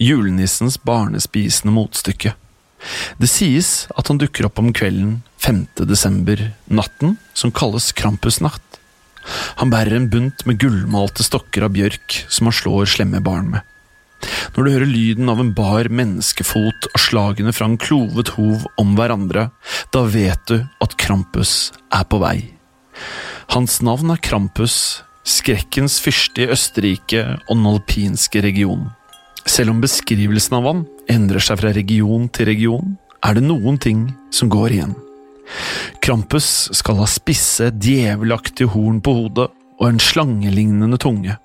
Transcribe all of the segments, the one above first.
Julenissens barnespisende motstykke. Det sies at han dukker opp om kvelden 5. desember, natten som kalles Krampusnatt. Han bærer en bunt med gullmalte stokker av bjørk som han slår slemme barn med. Når du hører lyden av en bar menneskefot og slagene fra en klovet hov om hverandre, da vet du at Krampus er på vei. Hans navn er Krampus, skrekkens fyrste i Østerrike og den alpinske regionen. Selv om beskrivelsen av han endrer seg fra region til region, er det noen ting som går igjen. Krampus skal ha spisse, djevelaktige horn på hodet og en slangelignende tunge.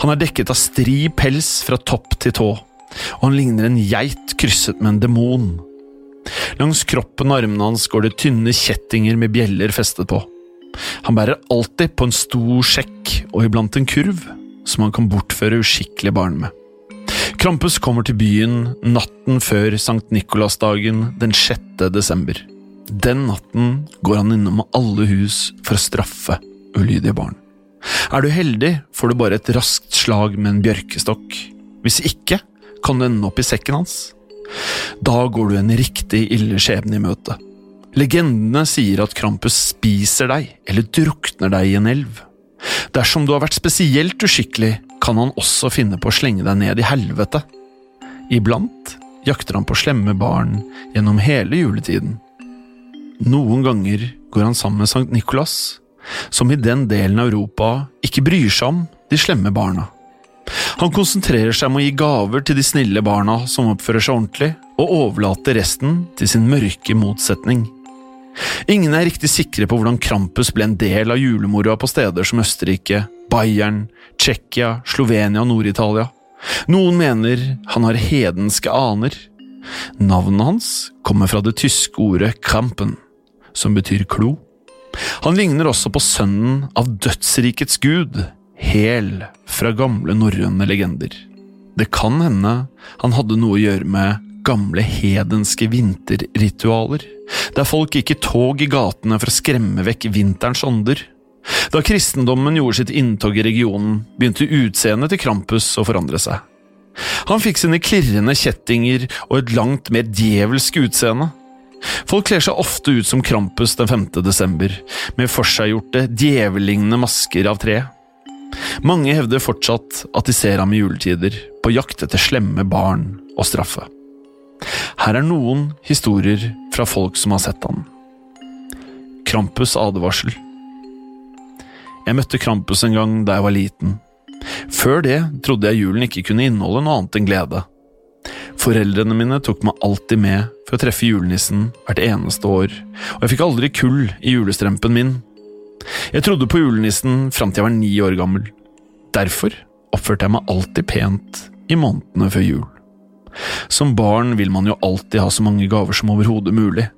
Han er dekket av stri pels fra topp til tå, og han ligner en geit krysset med en demon. Langs kroppen og armene hans går det tynne kjettinger med bjeller festet på. Han bærer alltid på en stor sjekk og iblant en kurv som han kan bortføre uskikkelige barn med. Krampus kommer til byen natten før Sankt Nikolasdagen den 6. desember. Den natten går han innom alle hus for å straffe ulydige barn. Er du heldig, får du bare et raskt slag med en bjørkestokk. Hvis ikke, kan du ende opp i sekken hans. Da går du en riktig ille skjebne i møte. Legendene sier at Krampus spiser deg eller drukner deg i en elv. Dersom du har vært spesielt uskikkelig, kan han også finne på å slenge deg ned i helvete. Iblant jakter han på slemme barn gjennom hele juletiden. Noen ganger går han sammen med Sankt Nikolas, som i den delen av Europa ikke bryr seg om de slemme barna. Han konsentrerer seg om å gi gaver til de snille barna som oppfører seg ordentlig, og overlater resten til sin mørke motsetning. Ingen er riktig sikre på hvordan Krampus ble en del av julemoroa på steder som Østerrike, Bayern, Tsjekkia, Slovenia og Nord-Italia. Noen mener han har hedenske aner. Navnet hans kommer fra det tyske ordet Krampen, som betyr klo. Han ligner også på sønnen av dødsrikets gud, Hel, fra gamle norrøne legender. Det kan hende han hadde noe å gjøre med gamle hedenske vinterritualer, der folk gikk i tog i gatene for å skremme vekk vinterens ånder. Da kristendommen gjorde sitt inntog i regionen, begynte utseendet til Krampus å forandre seg. Han fikk sine klirrende kjettinger og et langt mer djevelsk utseende. Folk kler seg ofte ut som Krampus den 5. desember, med forseggjorte, djevellignende masker av tre. Mange hevder fortsatt at de ser ham i juletider, på jakt etter slemme barn og straffe. Her er noen historier fra folk som har sett ham. Krampus advarsel Jeg møtte Krampus en gang da jeg var liten. Før det trodde jeg julen ikke kunne inneholde noe annet enn glede. Foreldrene mine tok meg alltid med for å treffe julenissen hvert eneste år, og jeg fikk aldri kull i julestrømpen min. Jeg trodde på julenissen fram til jeg var ni år gammel. Derfor oppførte jeg meg alltid pent i månedene før jul. Som barn vil man jo alltid ha så mange gaver som overhodet mulig.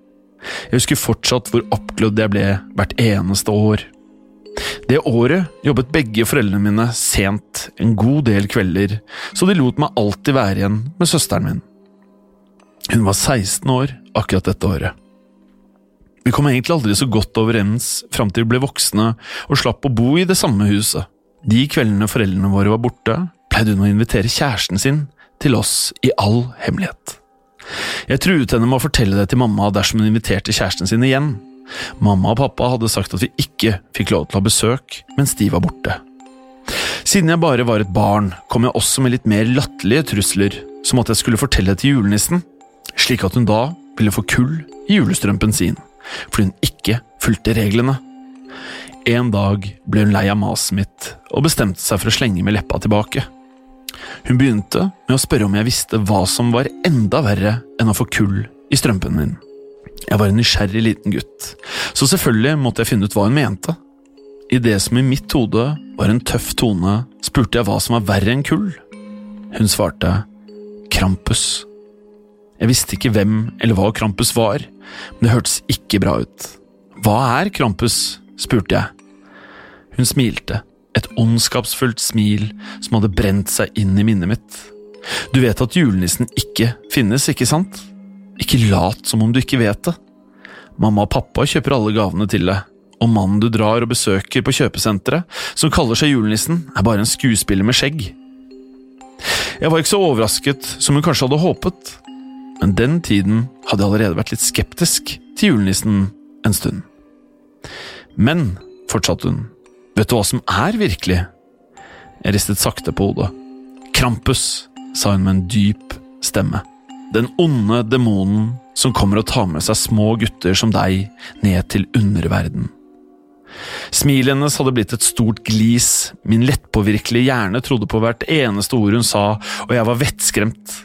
Jeg husker fortsatt hvor oppglødd jeg ble hvert eneste år. Det året jobbet begge foreldrene mine sent en god del kvelder, så de lot meg alltid være igjen med søsteren min. Hun var 16 år akkurat dette året. Vi kom egentlig aldri så godt overens fram til vi ble voksne og slapp å bo i det samme huset. De kveldene foreldrene våre var borte, pleide hun å invitere kjæresten sin til oss i all hemmelighet. Jeg truet henne med å fortelle det til mamma dersom hun inviterte kjæresten sin igjen. Mamma og pappa hadde sagt at vi ikke fikk lov til å ha besøk mens de var borte. Siden jeg bare var et barn, kom jeg også med litt mer latterlige trusler, som at jeg skulle fortelle til julenissen, slik at hun da ville få kull i julestrømpen sin, fordi hun ikke fulgte reglene. En dag ble hun lei av maset mitt og bestemte seg for å slenge med leppa tilbake. Hun begynte med å spørre om jeg visste hva som var enda verre enn å få kull i strømpen min. Jeg var en nysgjerrig liten gutt, så selvfølgelig måtte jeg finne ut hva hun mente. I det som i mitt hode var en tøff tone, spurte jeg hva som var verre enn kull. Hun svarte Krampus. Jeg visste ikke hvem eller hva Krampus var, men det hørtes ikke bra ut. Hva er Krampus? spurte jeg. Hun smilte, et ondskapsfullt smil som hadde brent seg inn i minnet mitt. Du vet at julenissen ikke finnes, ikke sant? Ikke lat som om du ikke vet det. Mamma og pappa kjøper alle gavene til deg, og mannen du drar og besøker på kjøpesenteret, som kaller seg julenissen, er bare en skuespiller med skjegg. Jeg var ikke så overrasket som hun kanskje hadde håpet, men den tiden hadde jeg allerede vært litt skeptisk til julenissen en stund. Men, fortsatte hun, vet du hva som er virkelig? Jeg ristet sakte på hodet. Krampus, sa hun med en dyp stemme. Den onde demonen som kommer og tar med seg små gutter som deg ned til underverden. Smilet hennes hadde blitt et stort glis, min lettpåvirkelige hjerne trodde på hvert eneste ord hun sa, og jeg var vettskremt.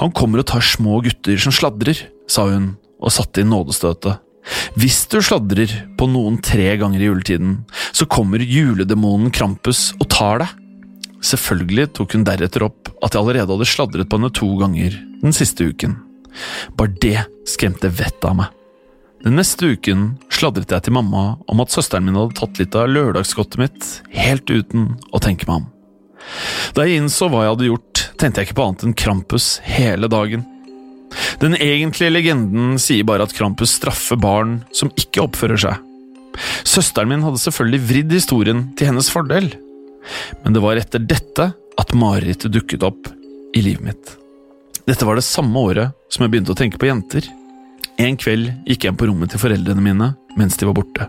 Han kommer og tar små gutter som sladrer, sa hun og satte inn nådestøtet. Hvis du sladrer på noen tre ganger i juletiden, så kommer juledemonen Krampus og tar deg. Selvfølgelig tok hun deretter opp at jeg allerede hadde sladret på henne to ganger den siste uken. Bare det skremte vettet av meg. Den neste uken sladret jeg til mamma om at søsteren min hadde tatt litt av lørdagsgodtet mitt, helt uten å tenke meg om. Da jeg innså hva jeg hadde gjort, tenkte jeg ikke på annet enn Krampus hele dagen. Den egentlige legenden sier bare at Krampus straffer barn som ikke oppfører seg. Søsteren min hadde selvfølgelig vridd historien til hennes fordel, men det var etter dette at marerittet dukket opp i livet mitt. Dette var det samme året som jeg begynte å tenke på jenter. En kveld gikk jeg på rommet til foreldrene mine mens de var borte.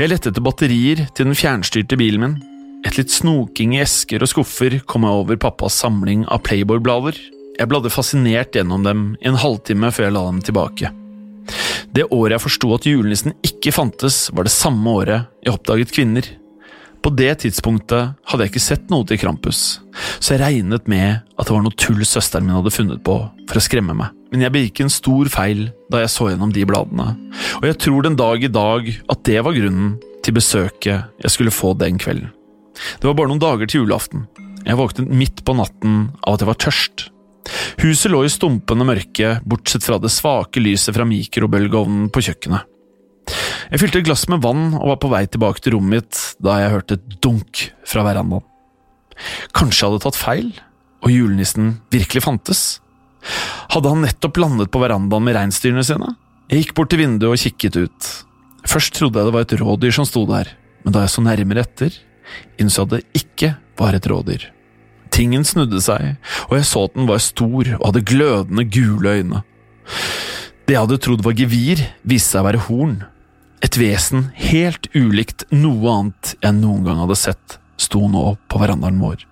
Jeg lette etter batterier til den fjernstyrte bilen min. Et litt snoking i esker og skuffer kom jeg over pappas samling av Playboy-blader jeg bladde fascinert gjennom dem i en halvtime før jeg la dem tilbake. Det året jeg forsto at julenissen ikke fantes, var det samme året jeg oppdaget kvinner. På det tidspunktet hadde jeg ikke sett noe til Krampus, så jeg regnet med at det var noe tull søsteren min hadde funnet på for å skremme meg. Men jeg begikk en stor feil da jeg så gjennom de bladene, og jeg tror den dag i dag at det var grunnen til besøket jeg skulle få den kvelden. Det var bare noen dager til julaften. Jeg våknet midt på natten av at jeg var tørst. Huset lå i stumpende mørke, bortsett fra det svake lyset fra mikrobølgeovnen på kjøkkenet. Jeg fylte et glass med vann og var på vei tilbake til rommet mitt da jeg hørte et dunk fra verandaen. Kanskje jeg hadde tatt feil, og julenissen virkelig fantes? Hadde han nettopp landet på verandaen med reinsdyrene sine? Jeg gikk bort til vinduet og kikket ut. Først trodde jeg det var et rådyr som sto der, men da jeg så nærmere etter, innså jeg at det ikke var et rådyr. Tingen snudde seg, og jeg så at den var stor og hadde glødende gule øyne. Det jeg hadde trodd var gevir, viste seg å være horn. Et vesen helt ulikt noe annet jeg noen gang hadde sett, sto nå på verandaen vår.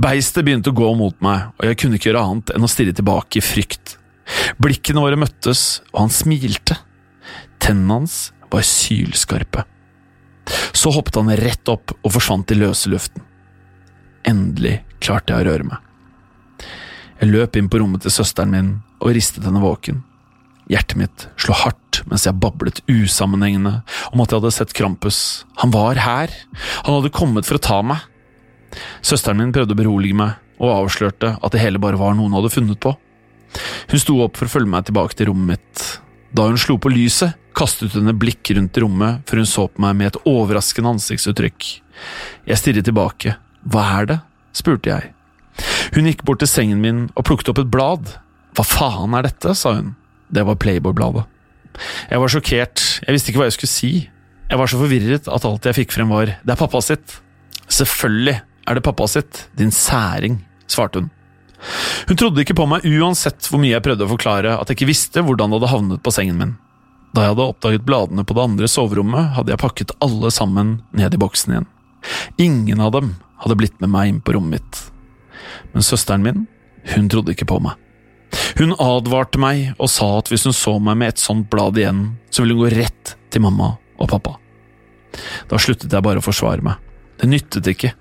Beistet begynte å gå mot meg, og jeg kunne ikke gjøre annet enn å stirre tilbake i frykt. Blikkene våre møttes, og han smilte. Tennene hans var sylskarpe. Så hoppet han rett opp og forsvant i løse luften. Endelig klarte jeg å røre meg. Jeg løp inn på rommet til søsteren min og ristet henne våken. Hjertet mitt slo hardt mens jeg bablet usammenhengende om at jeg hadde sett Krampus. Han var her! Han hadde kommet for å ta meg! Søsteren min prøvde å berolige meg, og avslørte at det hele bare var noe hun hadde funnet på. Hun sto opp for å følge meg tilbake til rommet mitt. Da hun slo på lyset, kastet hun et blikk rundt rommet før hun så på meg med et overraskende ansiktsuttrykk. Jeg stirret tilbake. Hva er det? spurte jeg. Hun gikk bort til sengen min og plukket opp et blad. Hva faen er dette? sa hun. Det var Playboy-bladet. Jeg var sjokkert, jeg visste ikke hva jeg skulle si. Jeg var så forvirret at alt jeg fikk frem var det er pappa sitt. Selvfølgelig er det pappa sitt, din særing, svarte hun. Hun trodde ikke på meg uansett hvor mye jeg prøvde å forklare at jeg ikke visste hvordan det hadde havnet på sengen min. Da jeg hadde oppdaget bladene på det andre soverommet, hadde jeg pakket alle sammen ned i boksen igjen. Ingen av dem hadde blitt med meg inn på rommet mitt. Men søsteren min, hun trodde ikke på meg. Hun advarte meg og sa at hvis hun så meg med et sånt blad igjen, så ville hun gå rett til mamma og pappa. Da sluttet jeg bare å forsvare meg. Det nyttet ikke.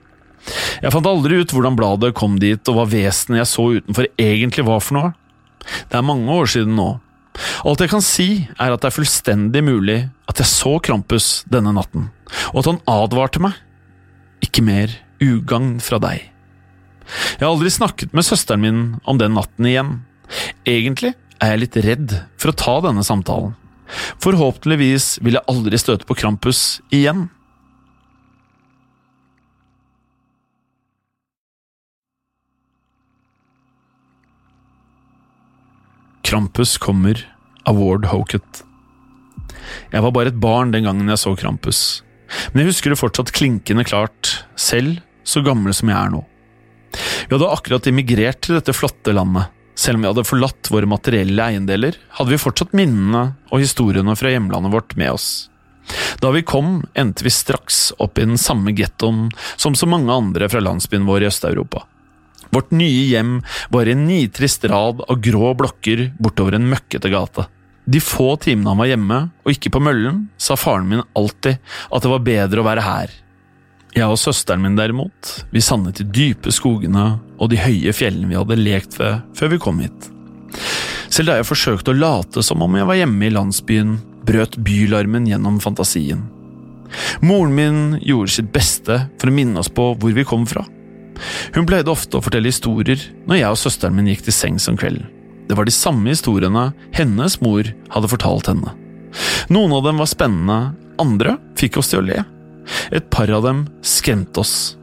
Jeg fant aldri ut hvordan bladet kom dit, og hva vesenet jeg så utenfor egentlig var for noe. Det er mange år siden nå. Alt jeg kan si, er at det er fullstendig mulig at jeg så Krampus denne natten, og at han advarte meg. Ikke mer ugagn fra deg. Jeg har aldri snakket med søsteren min om den natten igjen. Egentlig er jeg litt redd for å ta denne samtalen. Forhåpentligvis vil jeg aldri støte på Krampus igjen. Krampus kommer av Ward Hoket. Jeg var bare et barn den gangen jeg så Krampus, men jeg husker det fortsatt klinkende klart, selv så gammel som jeg er nå. Vi hadde akkurat immigrert til dette flotte landet. Selv om vi hadde forlatt våre materielle eiendeler, hadde vi fortsatt minnene og historiene fra hjemlandet vårt med oss. Da vi kom, endte vi straks opp i den samme gettoen som så mange andre fra landsbyen vår i Øst-Europa. Vårt nye hjem var i en nitrist rad av grå blokker bortover en møkkete gate. De få timene han var hjemme, og ikke på møllen, sa faren min alltid at det var bedre å være her. Jeg og søsteren min derimot, vi sannet de dype skogene og de høye fjellene vi hadde lekt ved før vi kom hit. Selv da jeg forsøkte å late som om jeg var hjemme i landsbyen, brøt bylarmen gjennom fantasien. Moren min gjorde sitt beste for å minne oss på hvor vi kom fra. Hun pleide ofte å fortelle historier når jeg og søsteren min gikk til sengs om kvelden. Det var de samme historiene hennes mor hadde fortalt henne. Noen av dem var spennende, andre fikk oss til å le. Et par av dem skremte oss.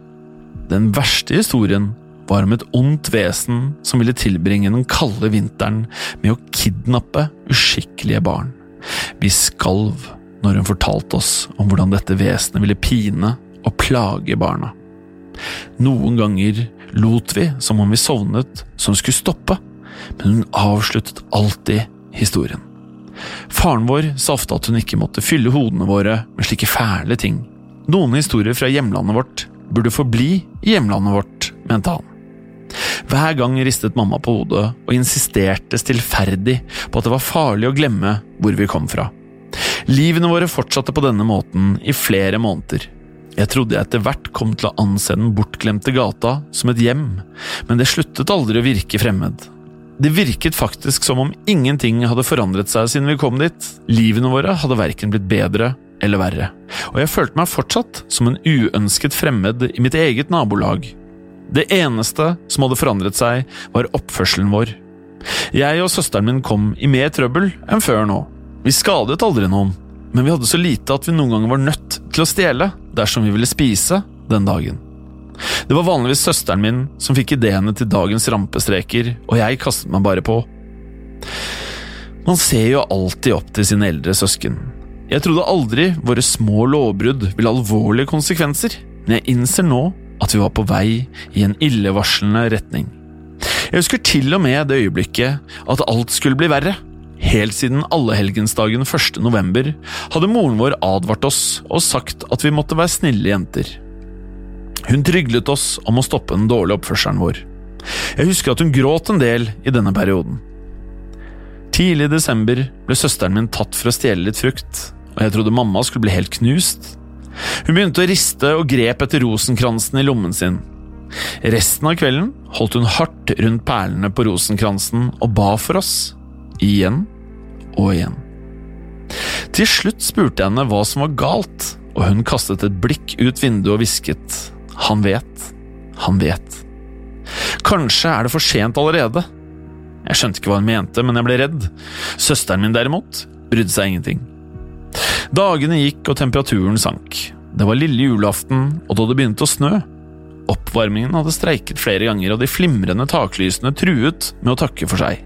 Den verste historien var om et ondt vesen som ville tilbringe den kalde vinteren med å kidnappe uskikkelige barn. Vi skalv når hun fortalte oss om hvordan dette vesenet ville pine og plage barna. Noen ganger lot vi som om vi sovnet som skulle stoppe, men hun avsluttet alltid historien. Faren vår sa ofte at hun ikke måtte fylle hodene våre med slike fæle ting. Noen historier fra hjemlandet vårt burde forbli i hjemlandet vårt, mente han. Hver gang ristet mamma på hodet og insisterte stillferdig på at det var farlig å glemme hvor vi kom fra. Livene våre fortsatte på denne måten i flere måneder. Jeg trodde jeg etter hvert kom til å anse den bortglemte gata som et hjem, men det sluttet aldri å virke fremmed. Det virket faktisk som om ingenting hadde forandret seg siden vi kom dit. Livene våre hadde verken blitt bedre eller verre, og jeg følte meg fortsatt som en uønsket fremmed i mitt eget nabolag. Det eneste som hadde forandret seg, var oppførselen vår. Jeg og søsteren min kom i mer trøbbel enn før nå. Vi skadet aldri noen, men vi hadde så lite at vi noen ganger var nødt til å stjele dersom vi ville spise den dagen. Det var vanligvis søsteren min som fikk ideene til dagens rampestreker, og jeg kastet meg bare på. Man ser jo alltid opp til sine eldre søsken. Jeg trodde aldri våre små lovbrudd ville alvorlige konsekvenser, men jeg innser nå at vi var på vei i en illevarslende retning. Jeg husker til og med det øyeblikket at alt skulle bli verre. Helt siden allehelgensdagen 1. november hadde moren vår advart oss og sagt at vi måtte være snille jenter. Hun tryglet oss om å stoppe den dårlige oppførselen vår. Jeg husker at hun gråt en del i denne perioden. Tidlig i desember ble søsteren min tatt for å stjele litt frukt, og jeg trodde mamma skulle bli helt knust. Hun begynte å riste og grep etter rosenkransen i lommen sin. Resten av kvelden holdt hun hardt rundt perlene på rosenkransen og ba for oss. Igjen og igjen. Til slutt spurte jeg henne hva som var galt, og hun kastet et blikk ut vinduet og hvisket. Han vet. Han vet. Kanskje er det for sent allerede. Jeg skjønte ikke hva hun mente, men jeg ble redd. Søsteren min derimot brydde seg ingenting. Dagene gikk og temperaturen sank. Det var lille julaften, og da det begynte å snø. Oppvarmingen hadde streiket flere ganger, og de flimrende taklysene truet med å takke for seg.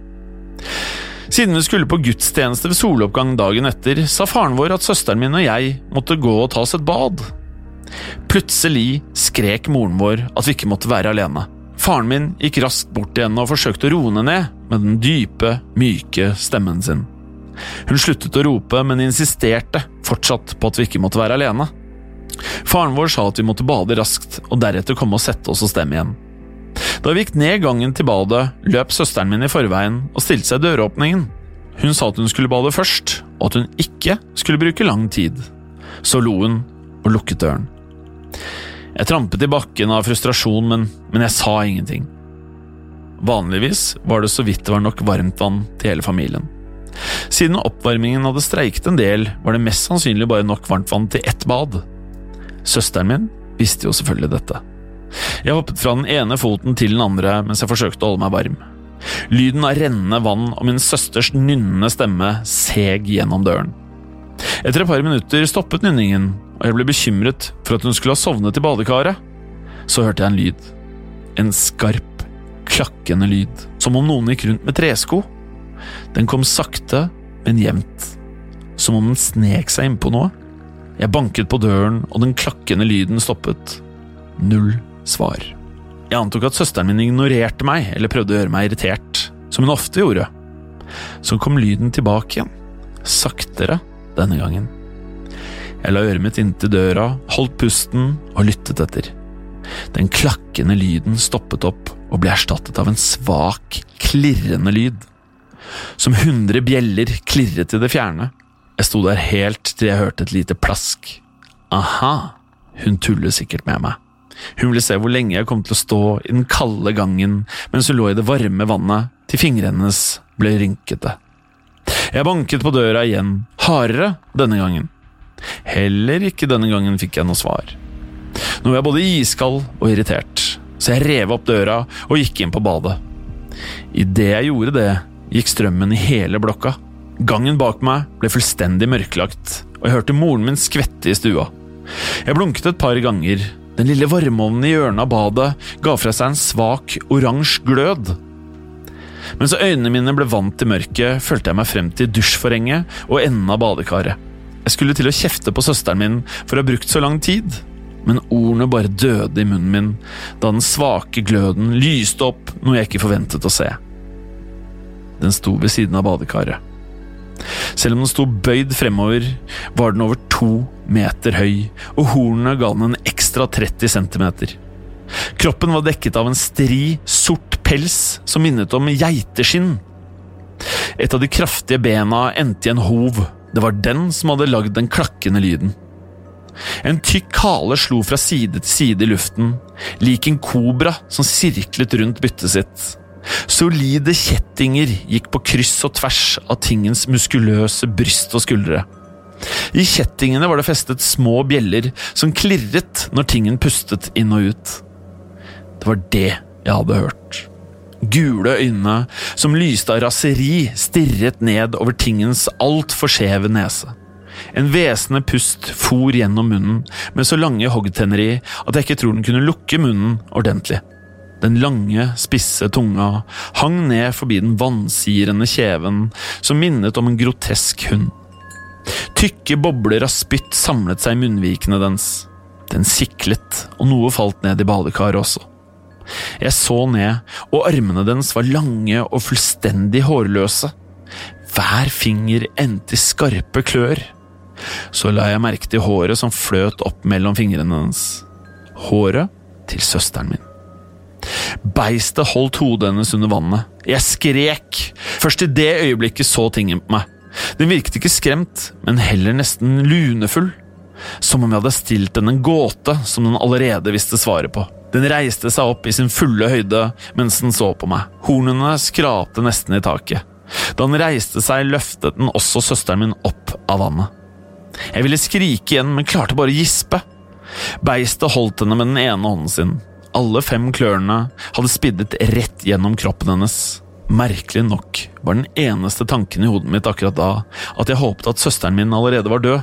Siden vi skulle på gudstjeneste ved soloppgang dagen etter, sa faren vår at søsteren min og jeg måtte gå og ta oss et bad. Plutselig skrek moren vår at vi ikke måtte være alene. Faren min gikk raskt bort til henne og forsøkte å roe henne ned med den dype, myke stemmen sin. Hun sluttet å rope, men insisterte fortsatt på at vi ikke måtte være alene. Faren vår sa at vi måtte bade raskt, og deretter komme og sette oss hos dem igjen. Da vi gikk ned gangen til badet, løp søsteren min i forveien og stilte seg i døråpningen. Hun sa at hun skulle bade først, og at hun ikke skulle bruke lang tid. Så lo hun og lukket døren. Jeg trampet i bakken av frustrasjon, men, men jeg sa ingenting. Vanligvis var det så vidt det var nok varmtvann til hele familien. Siden oppvarmingen hadde streiket en del, var det mest sannsynlig bare nok varmtvann til ett bad. Søsteren min visste jo selvfølgelig dette. Jeg hoppet fra den ene foten til den andre mens jeg forsøkte å holde meg varm. Lyden av rennende vann og min søsters nynnende stemme seg gjennom døren. Etter et par minutter stoppet nynningen, og jeg ble bekymret for at hun skulle ha sovnet i badekaret. Så hørte jeg en lyd. En skarp, klakkende lyd, som om noen gikk rundt med tresko. Den kom sakte, men jevnt, som om den snek seg innpå noe. Jeg banket på døren, og den klakkende lyden stoppet. Null svar. Jeg antok at søsteren min ignorerte meg, eller prøvde å gjøre meg irritert, som hun ofte gjorde. Så kom lyden tilbake igjen, saktere denne gangen. Jeg la øret mitt inntil døra, holdt pusten og lyttet etter. Den klakkende lyden stoppet opp og ble erstattet av en svak, klirrende lyd. Som hundre bjeller klirret i det fjerne. Jeg sto der helt til jeg hørte et lite plask. Aha, hun tuller sikkert med meg. Hun ville se hvor lenge jeg kom til å stå i den kalde gangen mens hun lå i det varme vannet til fingrene hennes ble rynkete. Jeg banket på døra igjen, hardere denne gangen. Heller ikke denne gangen fikk jeg noe svar. Nå var jeg både iskald og irritert, så jeg rev opp døra og gikk inn på badet. Idet jeg gjorde det, gikk strømmen i hele blokka. Gangen bak meg ble fullstendig mørklagt, og jeg hørte moren min skvette i stua. Jeg blunket et par ganger. Den lille varmeovnen i hjørnet av badet ga fra seg en svak, oransje glød. Mens øynene mine ble vant til mørket, følte jeg meg frem til dusjforhenget og enden av badekaret. Jeg skulle til å kjefte på søsteren min for å ha brukt så lang tid, men ordene bare døde i munnen min da den svake gløden lyste opp noe jeg ikke forventet å se. Den sto ved siden av badekaret. Selv om den sto bøyd fremover, var den over to meter høy, og hornene ga den en ekstra 30 centimeter. Kroppen var dekket av en stri, sort pels som minnet om geiteskinn. Et av de kraftige bena endte i en hov. Det var den som hadde lagd den klakkende lyden. En tykk hale slo fra side til side i luften, lik en kobra som sirklet rundt byttet sitt. Solide kjettinger gikk på kryss og tvers av tingens muskuløse bryst og skuldre. I kjettingene var det festet små bjeller som klirret når tingen pustet inn og ut. Det var det jeg hadde hørt. Gule øyne som lyste av raseri stirret ned over tingens altfor skjeve nese. En hvesende pust for gjennom munnen med så lange hoggtenner i at jeg ikke tror den kunne lukke munnen ordentlig. Den lange, spisse tunga hang ned forbi den vannsirende kjeven som minnet om en grotesk hund. Tykke bobler av spytt samlet seg i munnvikene dens. Den siklet, og noe falt ned i badekaret også. Jeg så ned, og armene dens var lange og fullstendig hårløse. Hver finger endte i skarpe klør. Så la jeg merke til håret som fløt opp mellom fingrene hennes. Håret til søsteren min. Beistet holdt hodet hennes under vannet. Jeg skrek. Først i det øyeblikket så tingen på meg. Den virket ikke skremt, men heller nesten lunefull. Som om jeg hadde stilt den en gåte som den allerede visste svaret på. Den reiste seg opp i sin fulle høyde mens den så på meg. Hornene skrapte nesten i taket. Da den reiste seg, løftet den også søsteren min opp av vannet. Jeg ville skrike igjen, men klarte bare å gispe. Beistet holdt henne med den ene hånden sin. Alle fem klørne hadde spiddet rett gjennom kroppen hennes. Merkelig nok var den eneste tanken i hodet mitt akkurat da at jeg håpet at søsteren min allerede var død.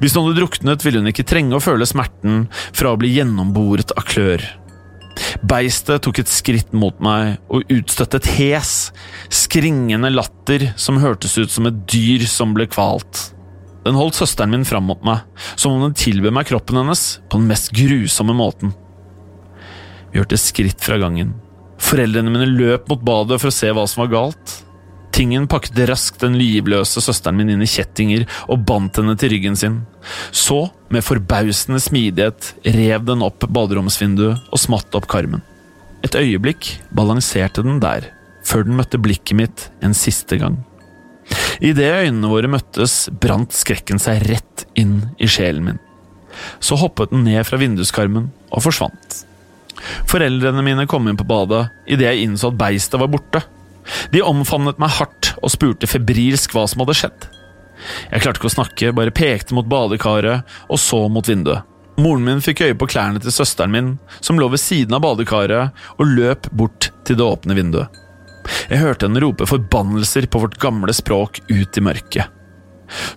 Hvis hun hadde druknet, ville hun ikke trenge å føle smerten fra å bli gjennomboret av klør. Beistet tok et skritt mot meg og utstøtte et hes, skringende latter som hørtes ut som et dyr som ble kvalt. Den holdt søsteren min fram mot meg, som om den tilbød meg kroppen hennes på den mest grusomme måten. Vi hørte skritt fra gangen. Foreldrene mine løp mot badet for å se hva som var galt. Tingen pakket raskt den livløse søsteren min inn i kjettinger og bandt henne til ryggen sin. Så, med forbausende smidighet, rev den opp baderomsvinduet og smatt opp karmen. Et øyeblikk balanserte den der, før den møtte blikket mitt en siste gang. Idet øynene våre møttes, brant skrekken seg rett inn i sjelen min. Så hoppet den ned fra vinduskarmen og forsvant. Foreldrene mine kom inn på badet idet jeg innså at beistet var borte. De omfavnet meg hardt og spurte febrilsk hva som hadde skjedd. Jeg klarte ikke å snakke, bare pekte mot badekaret og så mot vinduet. Moren min fikk øye på klærne til søsteren min, som lå ved siden av badekaret, og løp bort til det åpne vinduet. Jeg hørte henne rope forbannelser på vårt gamle språk ut i mørket.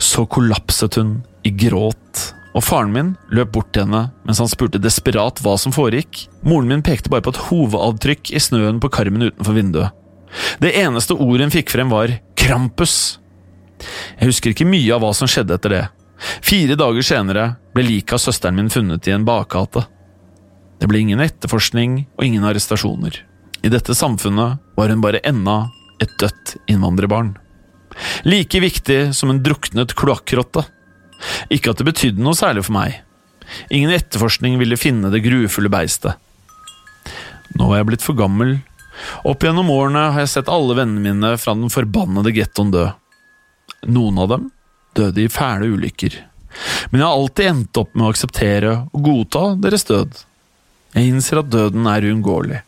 Så kollapset hun i gråt, og faren min løp bort til henne mens han spurte desperat hva som foregikk. Moren min pekte bare på et hovedavtrykk i snøen på karmen utenfor vinduet. Det eneste ordet hun fikk frem, var Krampus. Jeg husker ikke mye av hva som skjedde etter det. Fire dager senere ble liket av søsteren min funnet i en bakgate. Det ble ingen etterforskning og ingen arrestasjoner. I dette samfunnet var hun bare enda et dødt innvandrerbarn. Like viktig som en druknet kloakkrotte. Ikke at det betydde noe særlig for meg. Ingen etterforskning ville finne det grufulle beistet. Nå var jeg blitt for gammel. Opp gjennom årene har jeg sett alle vennene mine fra den forbannede gettoen dø. Noen av dem døde i fæle ulykker, men jeg har alltid endt opp med å akseptere og godta deres død. Jeg innser at døden er uunngåelig.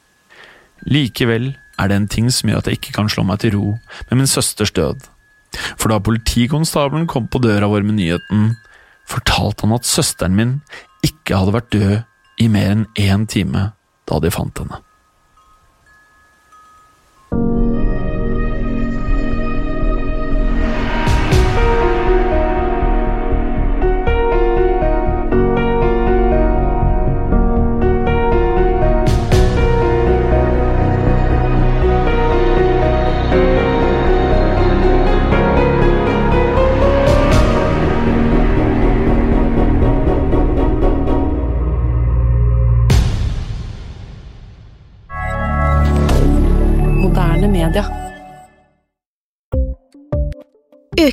Likevel er det en ting som gjør at jeg ikke kan slå meg til ro med min søsters død. For da politikonstabelen kom på døra vår med nyheten, fortalte han at søsteren min ikke hadde vært død i mer enn én time da de fant henne.